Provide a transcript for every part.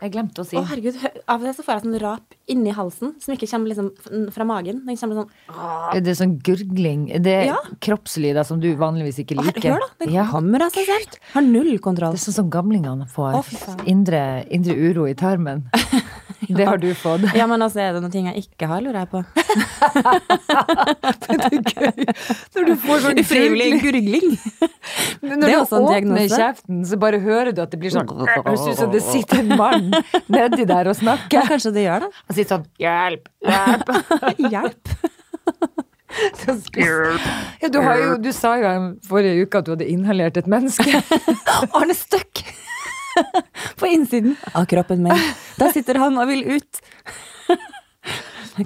Jeg glemte å si. Å, herregud. Av og til så får jeg sånn rap inni halsen som ikke kommer liksom fra magen. Den kommer sånn Er det sånn gurgling? Det er Ja. kroppslyder som du vanligvis ikke liker. Hør, da. Den Ja. kommer av seg selv. Har null kontroll. Det er sånn som gamlingene får. Å, indre, indre uro i tarmen. Det har du fått. Ja, men altså, er det noen ting jeg ikke har, lurer jeg på. det er gøy. Når du får sånn Ufrivillig gurgling. Når Det er også en diagnose. Når du åpner kjeften, så bare hører du at det blir sånn Høres ut som det sitter en mann nedi der og snakker. Ja, kanskje det gjør det. Han sier sånn Hjelp! Hjelp! Hjelp. Ja, du, har jo, du sa jo forrige uke at du hadde inhalert et menneske. Arne Støkk! På innsiden av kroppen min. Der sitter han og vil ut.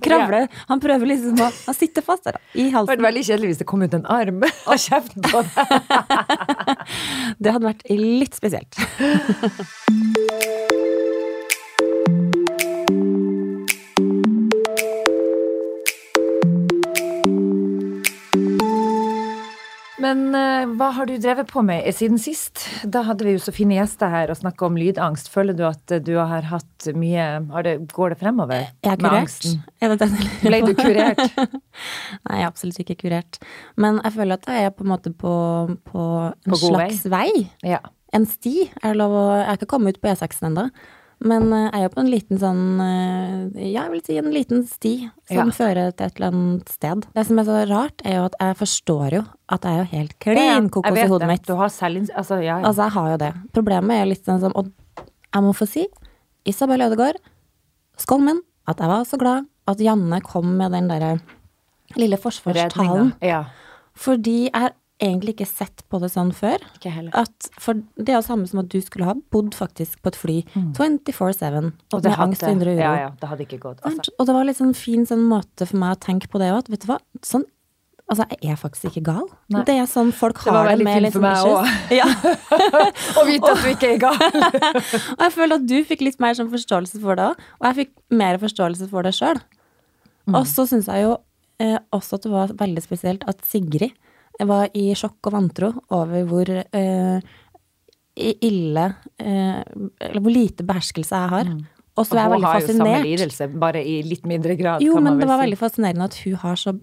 Kravle. Han prøver liksom å Han sitter fast der, i Det hadde vært halsen. veldig kjedelig hvis det kom ut en arm av kjeften på deg. Det hadde vært litt spesielt. Men uh, hva har du drevet på med siden sist? Da hadde vi jo så fine gjester her og snakka om lydangst. Føler du at eh, du har hatt mye har det, Går det fremover Jeg er med angsten? Er det den? Ble du kurert? Nei, jeg er absolutt ikke kurert. Men jeg føler at jeg er på en måte på, på en På slags vei. Ja. En sti. Lov å Jeg har ikke kommet ut på E6-en ennå. Men eh, jeg er jo på en liten sånn eh, Ja, jeg vil si en liten sti som Ja. fører til et eller annet sted. Det som er så rart, er jo at jeg forstår jo at jeg er jo helt klin kokos i hodet det. mitt. Du har selv, Altså, ja, ja. Altså, jeg har jo det. Problemet er litt sånn som Og jeg må få si, Isabel Ødegaard, skål min, at jeg var så glad at Janne kom med den derre lille forsvarstalen. Ja. Fordi jeg egentlig ikke sett på det sånn før. Ikke heller. At, for det er det samme som at du skulle ha bodd faktisk på et fly 24-7 og med angst og indre uro. Ja, ja, det hadde ikke gått. Altså. Og det var litt sånn fin sånn måte for meg å tenke på det òg, at vet du hva, sånn Altså, jeg er faktisk ikke gal. Nei. Det er sånn folk Det har det, veldig med litt issues. Ja. Å vite at du ikke er gal! Og jeg føler at du fikk litt mer sånn forståelse for det òg, og jeg fikk mer forståelse for det sjøl. Mm. Og så syns jeg jo eh, også at det var veldig spesielt at Sigrid var i sjokk og vantro over hvor eh, ille eh, Eller hvor lite beherskelse jeg har. Og så er jeg veldig fascinert. hun har jo samme lidelse, bare i litt mindre grad. Jo, kan man men det var si. veldig fascinerende at hun har så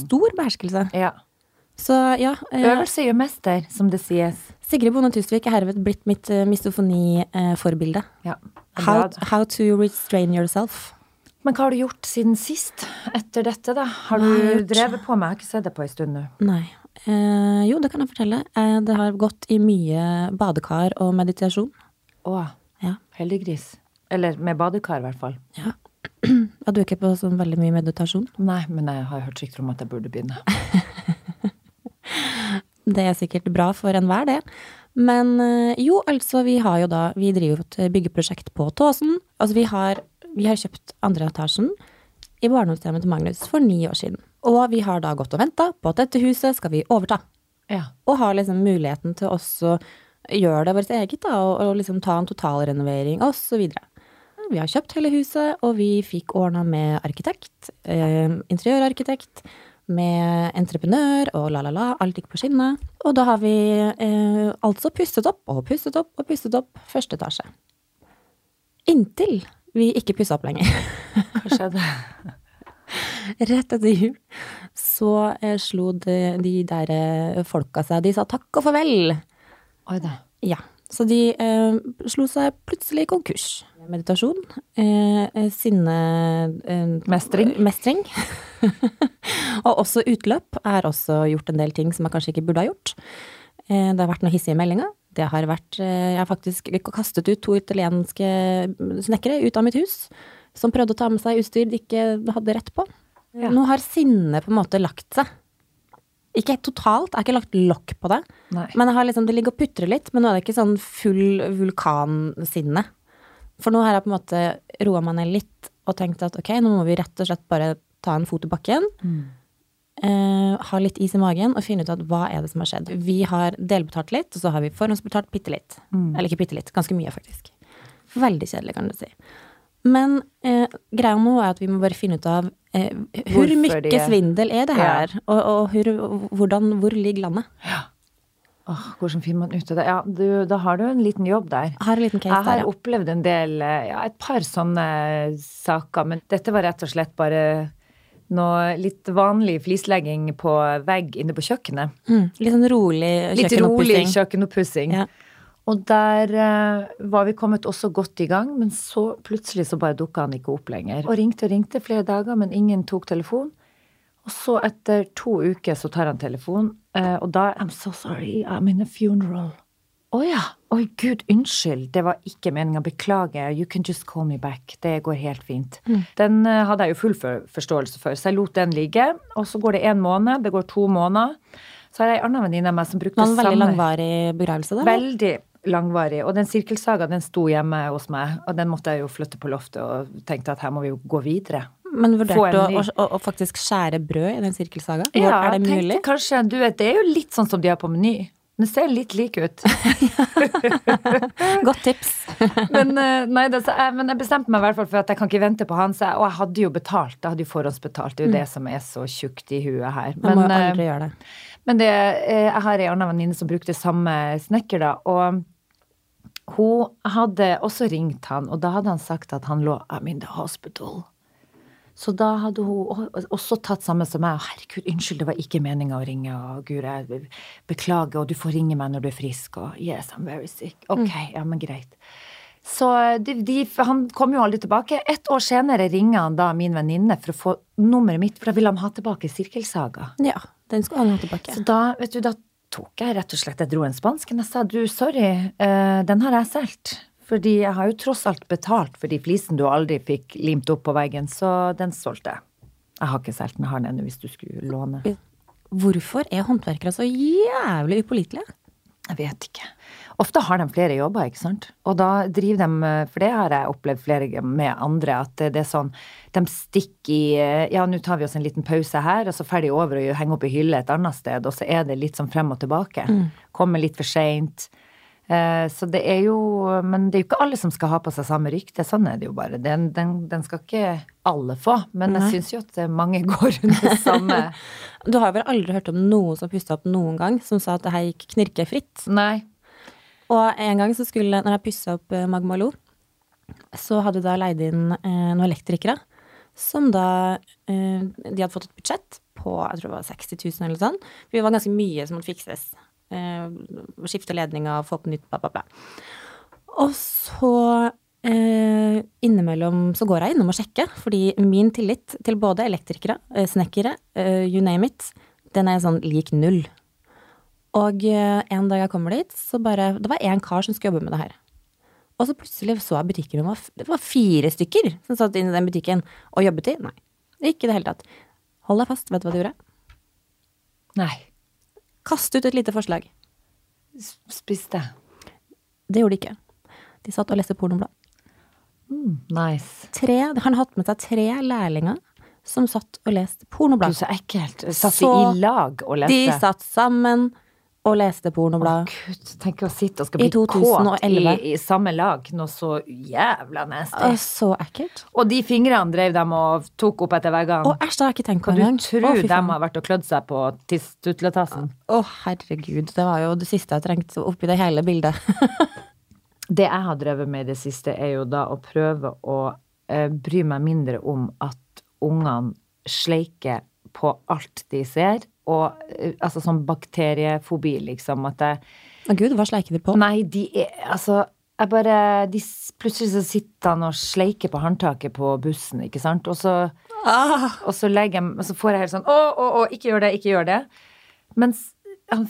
stor beherskelse. ja. Så ja. Eh, Øvelse gjør mester, som det sies. Sigrid Bonde Tusvik er herved blitt mitt uh, misofoni-forbilde. Ja. How, how to restrain yourself. Men hva har du gjort siden sist, etter dette, da? Har jeg du drevet på med? Jeg har ikke sett deg på en stund nå. Nei. Eh, jo, det kan jeg fortelle. Eh, det har gått i mye badekar og meditasjon. Å, Ja. heldiggris. Eller med badekar, i hvert fall. ja. Ja, du er ikke på sånn veldig mye meditasjon? Nei, men jeg har hørt rykter om at jeg burde begynne. Det er sikkert bra for enhver, det. Men eh, jo, altså, vi har jo da Vi driver jo et byggeprosjekt på Tåsen. Altså, vi har, vi har kjøpt andre etasjen i barndomshjemmet til Magnus for ni år siden. Og vi har da gått og venta på at dette huset skal vi overta. Ja. Og har liksom muligheten til også gjøre det vårt eget, da, og, og liksom ta en totalrenovering osv. Vi har kjøpt hele huset, og vi fikk ordna med arkitekt, eh, interiørarkitekt, med entreprenør og la-la-la, alt gikk på skinner. Og da har vi eh, altså pusset opp og pusset opp og pusset opp første etasje. Inntil vi ikke pussa opp lenger. Hva skjedde? Rett etter jul så eh, slo de, de der eh, folka seg, de sa takk og farvel. Oi da. Ja, så de eh, slo seg plutselig konkurs. Meditasjon, eh, eh, sinne... Eh, Mestring. Mestring. og også utløp. er også gjort en del ting som jeg kanskje ikke burde ha gjort. Eh, det har vært noen hissige meldinger. Det har vært Jeg har faktisk kastet ut to italienske snekkere ut av mitt hus. Som prøvde å ta med seg utstyr de ikke hadde rett på. Ja. Nå har sinnet på en måte lagt seg. Ikke totalt, jeg har ikke lagt lokk på det. Nei. Men jeg har liksom, det ligger og putrer litt, men nå er det ikke sånn full vulkansinne. For nå har jeg på en måte roa meg ned litt og tenkt at ok, nå må vi rett og slett bare ta en fot i bakken. Eh, ha litt is i magen og finne ut at hva er det som har skjedd. Vi har delbetalt litt, og så har vi forhåndsbetalt bitte litt. Eller ikke bitte litt, ganske mye faktisk. Veldig kjedelig, kan du si. Men eh, greia nå er at vi må bare finne ut av eh, hvor mye de svindel er det Ja. her, og, og hvor, hvordan, hvor ligger landet? Åh, hvordan finner man ut av det? Ja, du, da har du en liten jobb der. Har en liten case Jeg har der, ja. opplevd en del, eh, ja, et par sånne saker, men dette var rett og slett bare noe litt vanlig flislegging på vegg inne på kjøkkenet. Mm. Litt sånn rolig Litt rolig kjøkkenoppussing. kjøkkenoppussing. Ja. Og der eh, var vi kommet også godt i gang, men så plutselig så bare dukka han ikke opp lenger. Og ringte og ringte flere dager, men ingen tok telefon. Og så etter to uker så tar han telefon, eh, og da I'm so sorry, I'm in a funeral. Å ja. Oi, gud, unnskyld. Det var ikke meninga. Beklager. You can just call me back. Det går helt fint. Den eh, hadde jeg jo full for, forståelse for, så jeg lot den ligge. Og så går det en måned, det går to måneder. Så har jeg ei anna venninne av meg som brukte samme var en veldig langvarig begravelse, da? Veldig langvarig. Og den sirkelsaga den sto hjemme hos meg, og den måtte jeg jo flytte på loftet og tenkte at her må vi jo gå videre. Men vurderte du å, å, å faktisk skjære brød i den sirkelsaga? Ja, er det mulig? tenkte kanskje, du vet, det er jo litt sånn som de har på Meny. Den ser litt lik ut. Godt tips. Men, eh, nei, det, så jeg, men jeg bestemte meg i hvert fall for at jeg kan ikke vente på han. Så jeg, og jeg hadde jo betalt. Jeg hadde jo forhåndsbetalt. Det er jo det som er så tjukt i huet her. Man må jo eh, aldri gjøre det. Men det, eh, jeg har ei anna venninne som brukte samme snekker, da. Og hun hadde også ringt han, og da hadde han sagt at han lå I'm in the hospital. Så da hadde hun også tatt samme som meg. Herregud, unnskyld, det var ikke meninga å ringe. Og gud, jeg beklager, og du får ringe meg når du er frisk. Og yes, I'm very sick. Ok, ja, men greit. Så de, de, han kom jo aldri tilbake. Et år senere ringer han da min venninne for å få nummeret mitt, for da ville han ha tilbake Sirkelsaga. Ja, den skulle han ha tilbake. Så da, vet du, da tok jeg rett og slett Jeg dro en spansken Jeg sa du, sorry, eh, den har jeg solgt. Fordi jeg har jo tross alt betalt for de flisene du aldri fikk limt opp på veggen, så den solgte jeg. Jeg har ikke solgt den, jeg har den ennå hvis du skulle låne. Hvorfor er håndverkere så jævlig upålitelige? Jeg vet ikke. Ofte har de flere jobber, ikke sant. Og da driver de, for det har jeg opplevd flere med andre, at det er sånn De stikker i Ja, nå tar vi oss en liten pause her, og så ferdig over og henger opp i hylle et annet sted, og så er det litt sånn frem og tilbake. Kommer litt for seint. Eh, Så det er jo Men det er jo ikke alle som skal ha på seg samme rykte. Sånn er det jo bare. Den, den, den skal ikke alle få. Men Nei. jeg syns jo at mange går under samme Du har vel aldri hørt om noen som pussa opp noen gang, som sa at det her gikk knirkefritt? Nei. Og en gang så skulle, når jeg pussa opp Magmalo, Magmaloo, så hadde jeg da leid inn eh, noen elektrikere. Som da eh, De hadde fått et budsjett på jeg tror det var 60 000 eller sånn. For det var ganske mye som måtte fikses. Eh, skifte ledninger, få på nytt, bla, bla, bla. Og så eh, innimellom så går jeg innom og sjekker, fordi min tillit til både elektrikere, eh, snekkere, eh, you name it, den er sånn lik null. Og eh, en dag jeg kommer dit, så bare Det var én kar som skulle jobbe med det her. Og så plutselig så jeg butikken, var, det var fire stykker som satt inne i den butikken og jobbet i. Nei, ikke i det hele tatt. Hold deg fast, vet du hva de gjorde? Nei. Kaste ut et lite forslag. Spiste. Det gjorde de ikke. De satt og leste pornoblad. Mm, nice. Tre, han hatt med seg tre lærlinger som satt og leste pornoblad. Du, så ekkelt. Satt de i lag og leste? De satt sammen og leste pornoblad. Gud, tenk å sitte og skal bli kåt i, i samme lag. Noe så jævla nasty. Å, så ekkelt. Og de fingrene drev dem og tok opp etter veggene. Å, æsj, det har jeg ikke tenkt på du engang. tror Å, fy de har vært og klødd seg på tutletassen? Å, herregud. Det var jo det siste jeg trengte oppi det hele bildet. Det jeg har drevet med i det siste, er jo da å prøve å eh, bry meg mindre om at ungene sleiker på alt de ser. Og eh, altså sånn bakteriefobi, liksom. At jeg Å gud, hva sleiker de på? Nei, de er Altså, jeg bare de, Plutselig så sitter han og sleiker på håndtaket på bussen, ikke sant? Og så, Ah, og så legger jeg Og så får jeg helt sånn Å, å, å, ikke gjør det, ikke gjør det. Mens han,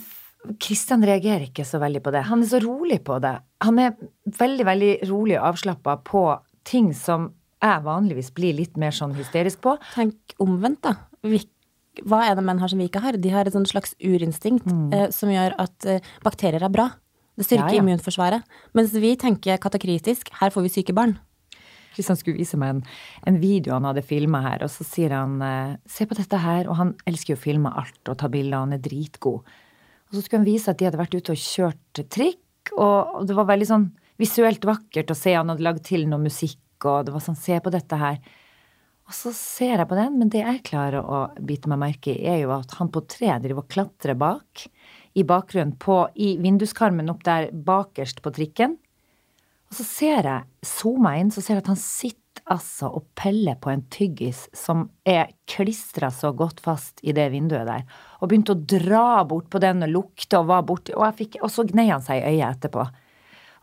Kristian reagerer ikke så veldig på det. Han er så rolig på det. Han er veldig, veldig rolig og avslappa på ting som jeg vanligvis blir litt mer sånn hysterisk på. tenk omvendt, da. Vi, hva er det menn har som vi ikke har? De har et slags urinstinkt eh, som gjør at eh, bakterier er bra. Det styrker Mm. Ja, ja. immunforsvaret. Mens vi tenker katakritisk, her får vi syke barn. Kristian skulle vise meg en, en video han hadde filma her, og så sier han eh, se på dette her, og han elsker jo å filme alt og ta bilder, han er dritgod. Og så skulle han vise at de hadde vært ute og kjørt trikk, og det var veldig sånn visuelt vakkert å se, han hadde lagd til noe musikk, og det var sånn se på dette her. Og så ser jeg på den, men det jeg klarer å bite meg merke i, er jo at han på tre driver og klatrer bak i bakgrunnen på, i vinduskarmen opp der bakerst på trikken. Og så ser jeg, zooma inn, så ser jeg at han sitter altså og peller på en tyggis som er klistra så godt fast i det vinduet der. Og begynte å dra bort på den og lukte og var borti Og, og så gnei han seg i øyet etterpå.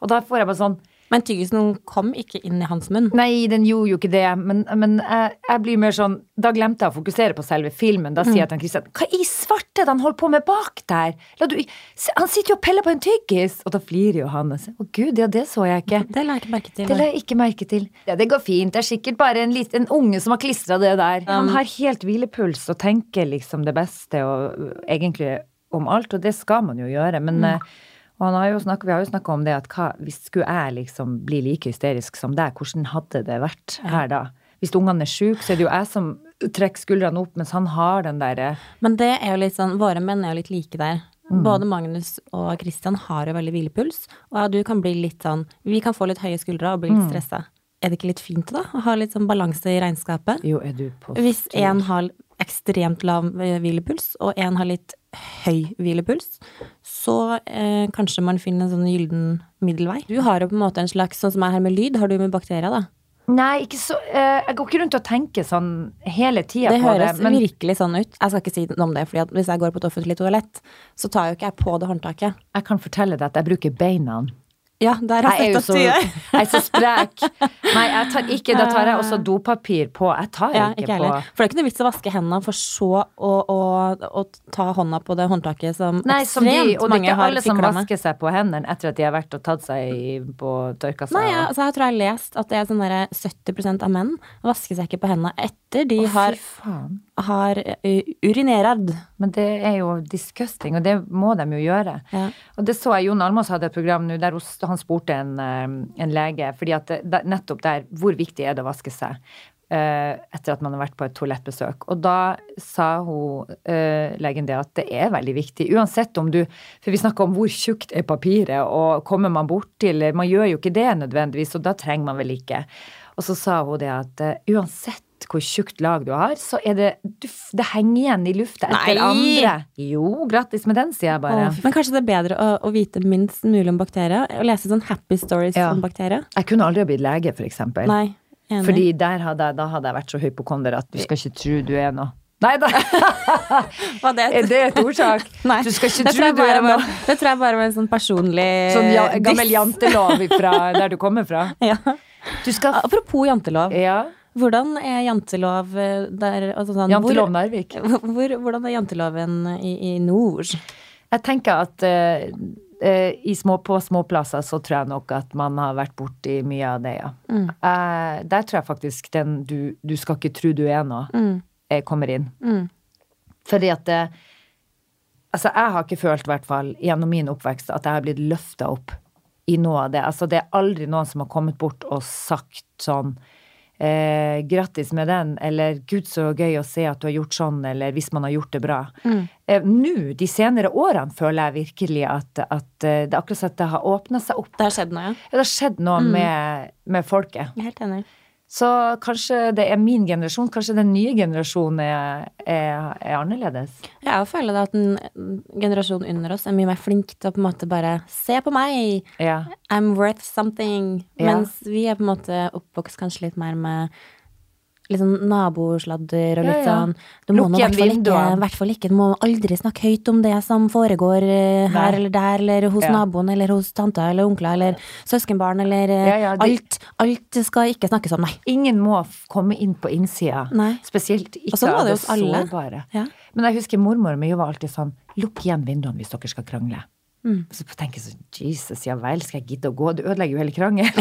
Og da får jeg bare sånn Men tyggisen kom ikke inn i hans munn. Nei, den gjorde jo ikke det, men, men jeg, jeg blir mer sånn Da glemte jeg å fokusere på selve filmen. Da sier jeg til Kristian Hva i svarte det han holder på med bak der? Du, han sitter jo og peller på en tyggis! Og da flirer jo han og sier Å gud, ja, det så jeg ikke. Det la jeg ikke merke til. Det la jeg ikke merke til. Ja, det går fint. Det er sikkert bare en, liten, en unge som har klistra det der. Han har helt hvilepuls og tenker liksom det beste og egentlig om alt, og det skal man jo gjøre. Men eh, og han har jo snakket, vi har jo snakka om det at hva, hvis skulle jeg liksom bli like hysterisk som deg, hvordan hadde det vært her da? Hvis ungene er sjuke, så er det jo jeg som trekker skuldrene opp, mens han har den derre Men det er jo litt sånn, våre menn er jo litt like der. Både Magnus og Christian har jo veldig hvilepuls, og du kan bli litt sånn Vi kan få litt høye skuldre og bli litt stressa. Er det ikke litt fint da, å ha litt sånn balanse i regnskapet? Jo, er du på Hvis én har ekstremt lav eh, hvilepuls, og én har litt høy hvilepuls, så eh, kanskje man finner en sånn gyllen middelvei. Du har jo på en måte en slags, sånn som er her med lyd, har du med bakterier, da? Nei, ikke så eh, Jeg går ikke rundt og tenker sånn hele tida på det. Det høres Men virkelig sånn ut. Jeg skal ikke si noe om det, for hvis jeg går på et offentlig toalett, så tar jo ikke jeg på det håndtaket. jeg kan fortelle deg at jeg bruker beina. Ja, der har Jeg sett at du gjør. jeg er så sprek. Nei, jeg tar ikke Da tar jeg også dopapir på. Jeg tar Ja, ikke, ikke på. For det er ikke noe vits å vaske hendene for så å, å, å ta hånda på det håndtaket som Nei, som de, og det er ikke alle som vasker seg på hendene etter at de har vært og tatt seg i, på tørka seg. Nei, ja, altså jeg tror jeg har lest at det er sånn derre 70% av menn vasker seg ikke på hendene etter de Å, har. Har uh, urinerad. Men det er jo disgusting, og det må de jo gjøre. Ja. Og det så jeg Jon Almaas hadde et program nå der han spurte en, eh, en lege, fordi at det, nettopp der, hvor viktig er det å vaske seg? eh, etter at man har vært på et toalettbesøk. Og da sa hun, eh, legen det, at det er veldig viktig. Uansett om du For vi snakker om hvor tjukt er papiret, og kommer man borti til Man gjør jo ikke det nødvendigvis, og da trenger man vel ikke. Og så sa hun det at eh, uansett hvor tjukt lag du har, så er det du, Det henger igjen i lufta etter Nei! andre. Jo, grattis med den, sier jeg bare. Åh, Men kanskje det er bedre å, å vite minst mulig om bakterier? Å lese sånn happy stories Ja. om bakterier? Jeg kunne aldri ha blitt lege, for eksempel. Nei. Enig. Fordi der hadde jeg, da hadde jeg vært så hypokonder at du skal ikke tro du er noe. Nei da! Det Er det et ordtak? Nei. Du skal ikke det, tro du er noe. det tror jeg bare var en sånn personlig Sånn ja, gammel jantelov fra der du kommer fra. Ja. Du skal Apropos jantelov. Ja. Hvordan er jantelov eh, der altså sånn, Jantelov Narvik. Hvor, hvor, hvordan er janteloven i, i nord? Jeg tenker at uh, i små, på småplasser så tror jeg nok at man har vært borti mye av det, ja. Mm. Uh, der tror jeg faktisk den du, du skal ikke tro du er noe, Mm. kommer inn. Mm. Fordi at det, Altså, jeg har ikke følt, i hvert fall gjennom min oppvekst, at jeg har blitt løfta opp i noe av det. Altså, det er aldri noen som har kommet bort og sagt sånn eh, Grattis med den, eller Gud, så gøy å se at du har gjort sånn, eller hvis man har gjort det bra. Mm. Eh, Nå, de senere årene, føler jeg virkelig at, at eh, det er akkurat som at det har åpna seg opp. Det har skjedd noe, ja. Ja, Det har skjedd noe med, med folket. Jeg er helt enig. Så kanskje det er min generasjon, kanskje den nye generasjonen er, er, er annerledes. Jeg føler at en generasjon under oss er mye mer flink til å på en måte bare se på meg, Ja. I'm worth something. Ja. Mens vi er på en måte oppvokst kanskje litt mer med litt sånn nabosladder og litt sånn Du må nå i hvert fall ikke, Du må aldri snakke høyt om det som foregår eh, her Nei. eller der, eller hos Ja. naboen, eller hos tanta eller onkler, eller søskenbarn, eller eh, Ja, ja, de- alt. Alt skal ikke snakkes om, nei. Ingen må komme inn på innsida. Nei. Spesielt ikke sånn av det det sårbare. Men jeg husker mormor mi var alltid sånn Lukk igjen vinduene hvis dere skal krangle. Mm. Så tenker jeg sånn Jesus, ja vel, skal jeg gidde å gå? Du ødelegger jo hele krangelen.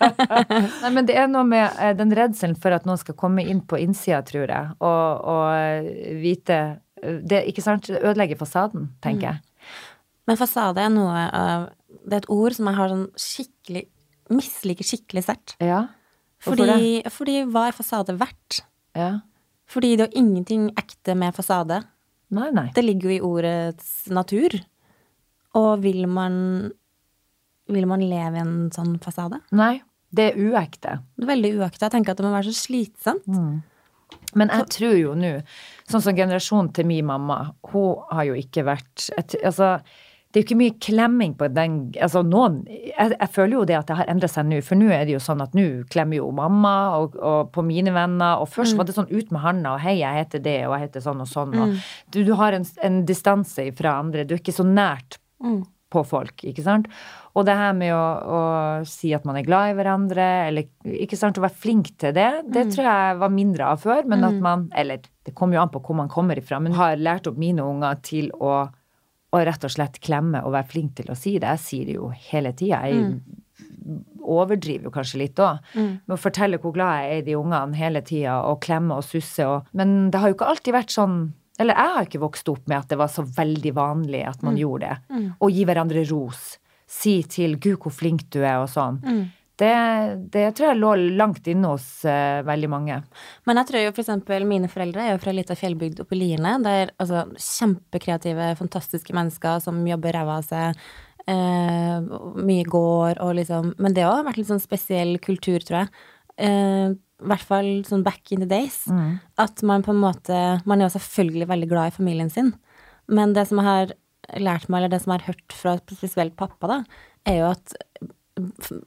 Nei, men det er noe med eh, den redselen for at noen skal komme inn på innsida, tror jeg, og, og eh, vite eh, det, Ikke sant? Det ødelegger fasaden, tenker jeg. Men fasade er noe av Det er et ord som jeg har sånn skikkelig Misliker skikkelig sterkt. Ja. Fordi, fordi hva er fasade verdt? Ja. Fordi det er jo ingenting ekte med fasade. Nei, nei. Det ligger jo i ordets natur. Og vil man Vil man leve i en sånn fasade? Nei. Det er uekte. Det er veldig uekte. Jeg tenker at det må være så slitsomt. Mm. Men jeg tror jo nå, sånn som generasjonen til min mamma, hun har jo ikke vært Altså, det er jo ikke mye klemming på den Altså noen Jeg, jeg føler jo det at det har endret seg nå, for nå er det jo sånn at nå klemmer jo mamma og, og på mine venner, og først var det sånn ut med handa, og hei, jeg heter det, og jeg heter sånn og sånn, og du, du har en, en distanse fra andre, du er ikke så nært på folk, ikke sant? Og det her med å, å si at man er glad i hverandre, eller ikke sant, å være flink til det, det tror jeg var mindre av før, men at man, eller det kommer jo an på hvor man kommer ifra, men har lært opp mine unger til å, å rett og slett klemme og være flink til å si det. Jeg sier det jo hele tida. Jeg overdriver jo kanskje litt òg. Med å fortelle hvor glad jeg er i de ungene hele tida, og klemme og susse og Men det har jo ikke alltid vært sånn Eller jeg har ikke vokst opp med at det var så veldig vanlig at man gjorde det. Å gi hverandre ros. Si til 'Gud, hvor flink du er', og sånn. Det, det tror jeg lå langt inne hos uh, veldig mange. Men jeg tror jo for eksempel mine foreldre er jo fra ei lita fjellbygd oppe i Lierne. Der altså kjempekreative, fantastiske mennesker som jobber ræva av seg. Eh, mye gård og liksom Men det har vært litt sånn spesiell kultur, tror jeg. Eh, I hvert fall sånn back in the days. At man på en måte Man er jo selvfølgelig veldig glad i familien sin. Men det som jeg har lært meg, eller det som jeg har hørt fra spesielt pappa, da, er jo at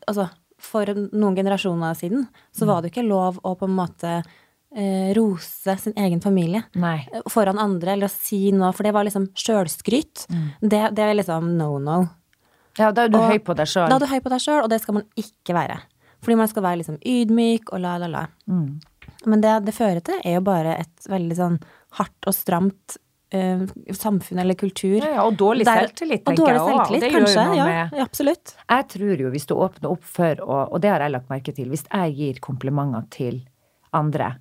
altså, for noen generasjoner siden så var det jo ikke lov å på en måte eh, rose sin egen familie Nei. foran andre, eller å si noe, for det var liksom sjølskryt. Det, det er liksom no no. Ja, da er du Og- høy på deg sjøl. Da er du høy på deg sjøl, og det skal man ikke være. Fordi man skal være liksom ydmyk og la, la, la. Mm. Men det det fører til, er jo bare et veldig sånn hardt og stramt eh, samfunn eller kultur. Ja, ja, og dårlig Der- selvtillit, og tenker jeg selvtillit, Det gjør jo kanskje. noe Ja, med- absolutt. Jeg tror jo hvis du åpner opp for, og, og det har jeg lagt merke til, hvis jeg gir komplimenter til andre,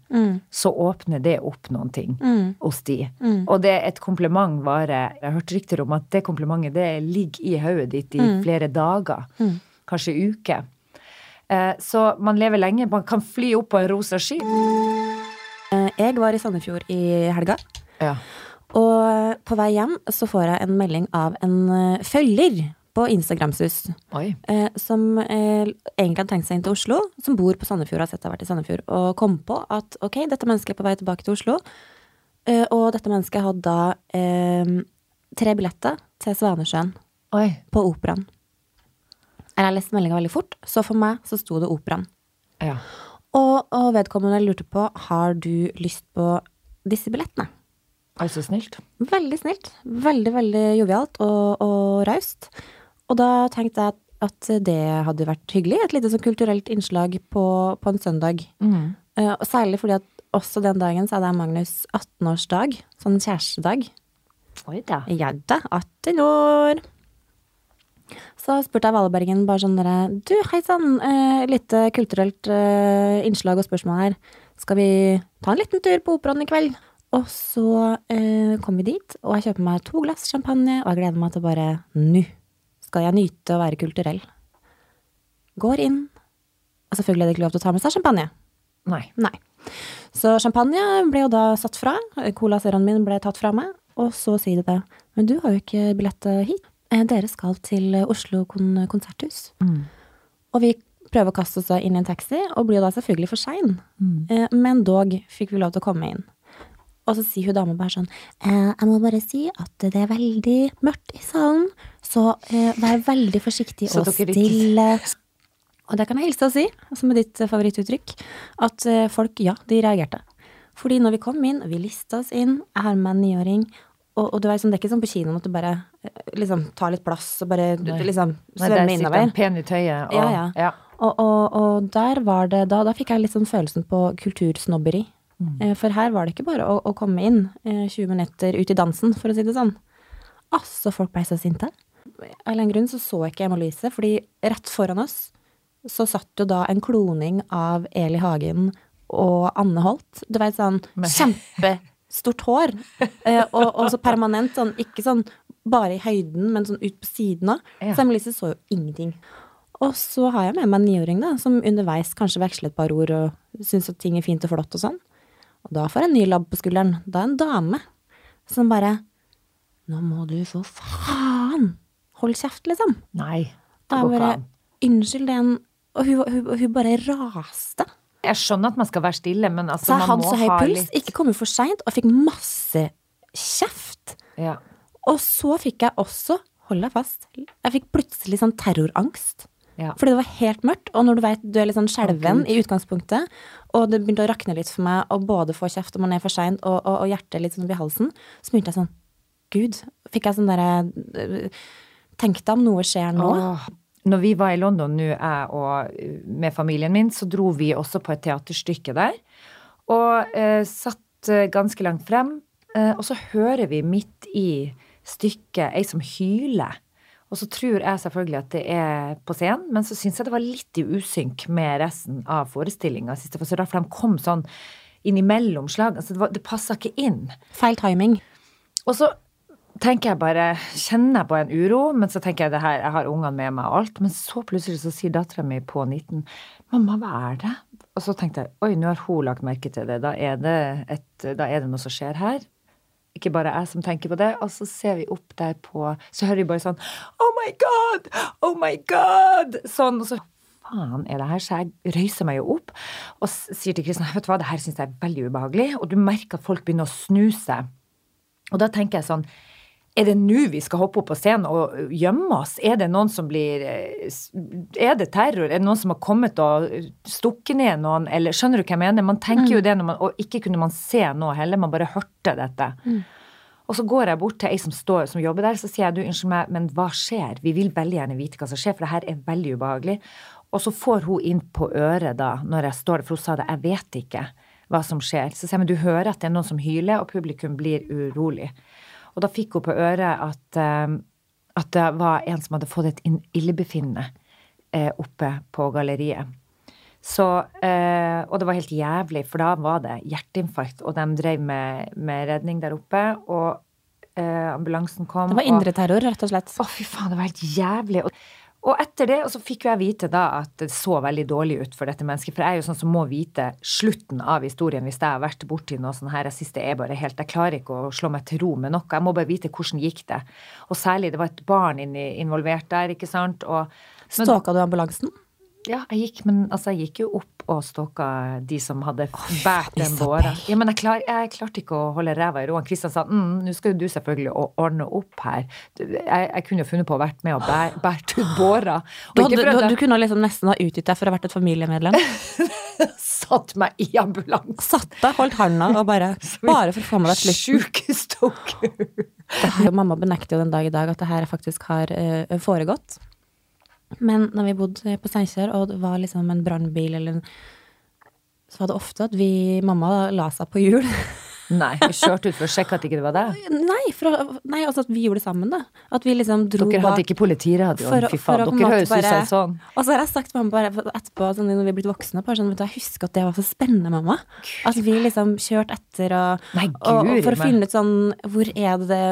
så åpner det opp noen ting hos de. Og det et kompliment varer Jeg har hørt rykter om at det komplimentet det ligger i hodet ditt i flere dager, kanskje uker. Eh, Så man lever lenge. Man kan fly opp på en rosa sky. Eh, Jeg var i Sandefjord i helga. Ja. Og på vei hjem så får jeg en melding av en eh, følger på Instagramsus. Eh, som eh, egentlig hadde tenkt seg inn til Oslo, som bor på Sandefjord, har sett jeg har vært i Sandefjord, og kom på at ok, dette mennesket er på vei tilbake til Oslo. Eh, og dette mennesket hadde da eh, tre billetter til Svanesjøen Oi. på Operaen. Jeg har lest meldinga veldig fort, så for meg så sto det Operaen. Ja. Og, og vedkommende lurte på har du lyst på disse billettene. Altså snilt. Veldig snilt. Veldig, veldig jovialt og, og raust. Og da tenkte jeg at, det hadde vært hyggelig. Et lite sånn kulturelt innslag på, på en søndag. Mm. Uh, og særlig fordi at også den dagen så hadde jeg Magnus 18-årsdag. Sånn kjærestedag. Oi da. Ja da, 18 år. Så spurte jeg Valebergen bare sånn derre Du, hei sann, eh, litt eh, kulturelt eh, innslag og spørsmål her. Skal vi ta en liten tur på operaen i kveld? Og så eh, kom vi dit, og jeg kjøper meg to glass champagne, og jeg gleder meg til bare Nå skal jeg nyte å være kulturell. Går inn, og selvfølgelig er det ikke lov til å ta med seg champagne. Nei. Nei. Så champagne ble jo da satt fra. cola serien min ble tatt fra meg. Og så sier de det. Men du har jo ikke billett hit. Eh, Dere skal til Oslo kon konserthus. Mm. Og vi prøver å kaste oss inn i en taxi, og blir da selvfølgelig for sein. Mm. Men dog fikk vi lov til å komme inn. Og så sier hun dama bare sånn eh, Jeg må bare si at det er veldig mørkt i salen, så eh, vær veldig forsiktig og stille. Og det kan jeg hilse å si, som er ditt eh, favorittuttrykk, at eh, folk, ja, de reagerte. Fordi når vi kom inn, og vi lista oss inn, jeg har med en niåring, og, og du vet, sånn, det er ikke sånn på kinoen at du bare eh, liksom tar litt plass og bare Nei. liksom Nei, svømmer innover. en pen i tøyet. Og, Ja, ja. Og, og, og der var det da, da fikk jeg litt sånn følelsen på kultursnobberi. Mm. For her var det ikke bare å, å komme inn eh, 20 minutter ut i dansen, for å si det sånn. Altså, folk ble så sinte. Av en grunn så så jeg ikke Emma Louise, fordi rett foran oss så satt jo da en kloning av Eli Hagen og Anne Holt. Du vet sånn Men- kjempestort hår. Eh, og, og så permanent sånn, ikke sånn bare i høyden, men sånn ut på siden av. Ja. Så Emma så jo ingenting. Og så har jeg med meg en niåring, da, som underveis kanskje veksler et par ord og syns at ting er fint og flott og sånn. Og da får jeg en ny labb på skulderen. Da er en dame som bare Nå må du for faen holde kjeft, liksom. Nei, det går ikke an. Unnskyld, det er en Og hun, hun, hun bare raste. Jeg skjønner at man skal være stille, men altså, Så jeg man hadde så høy puls, litt ikke kommet for seint, og fikk masse kjeft. ja. Og så fikk jeg også, hold deg fast, jeg fikk plutselig sånn terrorangst. Ja. Fordi det var helt mørkt, og når du vet du er litt sånn skjelven okay. i utgangspunktet, og det begynte å rakne litt for meg å både få kjeft og man er for sein, og, og, og hjertet litt sånn i halsen, så begynte jeg sånn Gud. Fikk jeg sånn derre øh, Tenk deg om noe skjer nå. Åh. Når vi var i London nå, jeg og uh, med familien min, så dro vi også på et teaterstykke der. Og eh, satt eh, ganske langt frem. Eh, og så hører vi midt i stykket ei som hyler. Og så tror jeg selvfølgelig at det er på scenen, men så syns jeg det var litt i usynk med resten av forestillinga. For de kom sånn innimellom slagene, så det, var- det passa ikke inn. Feil timing. Og så tenker jeg bare, kjenner jeg på en uro, men så tenker jeg det her, jeg har ungene med meg og alt. Men så plutselig så sier dattera mi på 19 mamma, hva er det? Og så tenkte jeg oi, nå har hun lagt merke til det. Da er det, et, da er det noe som skjer her. Ikke bare jeg som tenker på det. Og så ser vi opp der på Så hører vi bare sånn Oh my God! Oh my God! Sånn. Og så faen er det her? Så jeg røyser meg jo opp og sier til Kristian vet du hva, det her syns jeg er veldig ubehagelig. Og du merker at folk begynner å snu. Og da tenker jeg sånn er det nå vi skal hoppe opp på scenen og gjemme oss? Er det noen som blir eh, Er det terror? Er det noen som har kommet og stukket ned noen? Eller skjønner du hva jeg mener? Man tenker jo det, når man, og ikke kunne man se noe heller, man bare hørte dette. Og så går jeg bort til ei som, står, som jobber der, så sier jeg du, unnskyld meg, men hva skjer? Vi vil veldig gjerne vite hva som skjer, for det her er veldig ubehagelig. Og så får hun inn på øret da, når jeg står der, for hun sa det, jeg vet ikke hva som skjer. Så sier jeg, men du hører at det er noen som hyler, og publikum blir urolig. Og da fikk hun på øret at, eh, at det var en som hadde fått et illebefinnende eh, oppe på galleriet. Så, eh, og det var helt jævlig, for da var det hjerteinfarkt, og de drev med, med redning der oppe, og ambulansen kom. Det var indre terror, rett og slett. å, fy faen, det var helt jævlig. Og, og etter det, og så fikk jo jeg vite da at det så veldig dårlig ut for dette mennesket. For jeg er jo sånn som må vite slutten av historien hvis jeg har vært borti noe sånn her. Jeg synes det er bare helt Jeg klarer ikke å slå meg til ro med noe. Jeg må bare vite hvordan gikk det. Og særlig, det var et barn involvert der, ikke sant. Og Stalka du ambulansen? Ja, jeg gikk, men altså, jeg gikk jo opp og stalka de som hadde båret den båra. Ja, men jeg, klar, jeg klarte ikke å holde ræva i ro. Kristian sa mm, nå skal jo du selvfølgelig ordne opp her. Jeg, jeg kunne jo funnet på å vært med og bære bært ut båra. Du, hadde, du, du kunne liksom nesten ha utgitt deg for å ha vært et familiemedlem. satt meg i ambulanse. Satt deg, holdt handa og bare Bare for å få med deg slutten. Mamma benekter jo den dag i dag at det her faktisk har uh, foregått. Men når vi bodde på Steinkjer, og det var liksom en brannbil eller en Så var det ofte at vi Mamma la seg på hjul. Nei, vi kjørte ut for å sjekke at ikke det var deg. Nei, for, nei, altså at vi gjorde det sammen, da. At vi liksom dro Dere bak hadde ikke politiradio. Fy faen, dere høres ut som sånn. Og så har jeg sagt til mamma bare etterpå, sånn, når vi er blitt voksne, bare sånn, vet du, jeg husker at det var så spennende, mamma. At vi liksom kjørte etter og, Nei, og, og guri for å finne ut sånn Hvor er det det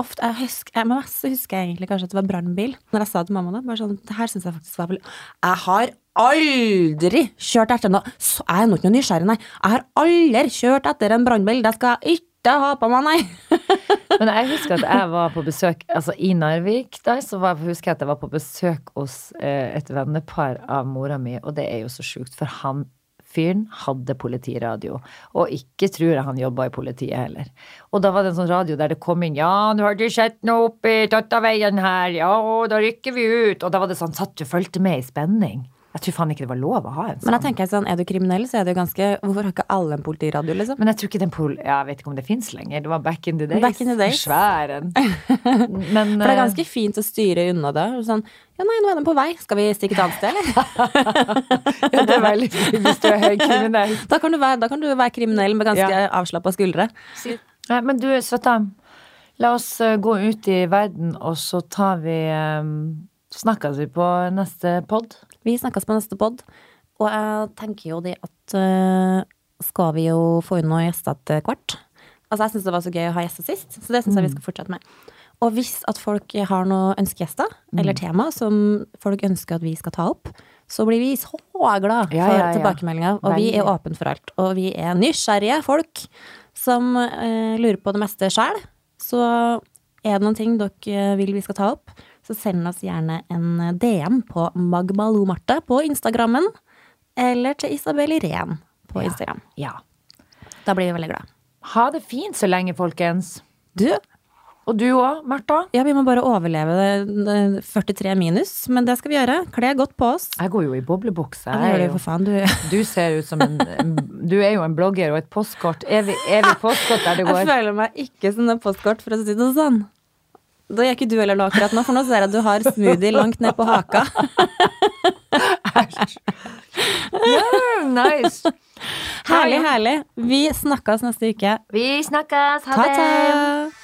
Ofte, jeg husker, jeg, mest husker jeg egentlig kanskje at det var brannbil. Når jeg sa til mamma da, bare sånn Det her syns jeg faktisk var vel Jeg har aldri kjørt etter noe så Jeg nå ikke noe nysgjerrig, nei. Jeg har aldri kjørt etter en brannbil. Det skal jeg ikke ha på meg, nei. Men jeg husker at jeg var på besøk altså i Narvik. Der så var, husker jeg at jeg var på besøk hos eh, et vennepar av mora mi, og det er jo så sjukt, for han fyren hadde politiradio. Og ikke tror jeg han jobba i politiet heller. Og da var det en sånn radio der det kom inn Ja, nå har du sett noe oppi Tattaveien her. Ja, da rykker vi ut. Og da var det sånn satt du fulgte med i spenning. Jeg tror faen ikke det var lov å ha en sånn. Men jeg tenker sånn, er du kriminell, så er det jo ganske Hvorfor har ikke alle en politiradio, liksom? Men jeg tror ikke den pol... Ja, jeg vet ikke om det fins lenger. Det var back in the days. Back in the days. Svær en. Men For det er eh, ganske fint å styre unna det. Sånn, ja, nei, nå er den på vei. Skal vi stikke et annet sted, eller? ja, det er veldig fint hvis du er høykriminell. Da kan du være, da kan du være kriminell med ganske Ja. avslappa skuldre. Nei, men du, Svetta. La oss eh, gå ut i verden, og så tar vi um, Snakkes vi på neste pod? Vi snakkes på neste pod, og jeg tenker jo det at øh, skal vi jo få inn noen gjester etter hvert. Altså, jeg syns det var så gøy å ha gjester sist, så det syns jeg vi skal fortsette med. Og hvis at folk har noen ønskegjester, eller tema som folk ønsker at vi skal ta opp, så blir vi så glad for ja, ja. tilbakemeldinger. Og vi er åpne for alt. Og vi er nysgjerrige folk som øh, lurer på det meste sjøl. Så er det noen ting dere vil vi skal ta opp, så send oss gjerne en DM på Magmalomarte på Instagrammen. eller til Isabel Irén på Instagram. Ja. Da blir vi veldig glad. Ha det fint så lenge, folkens. Du, Og du òg, Märtha. ja, vi må bare overleve det, det 43 minus, men det skal vi gjøre. Kle godt på oss. Jeg går jo i boblebukse. Ja, du jo- faen, du. Du ser ut som en Du er jo en blogger og et postkort. Evig, evig postkort der det Jeg føler meg ikke som et postkort, for å si det sånn. Da gjør ikke du heller noe akkurat nå, for nå ser jeg at du har smoothie langt ned på haka. Yeah, nice. Herlig, herlig. Vi snakkes neste uke. Vi snakkes. Ha det. Ta-ta!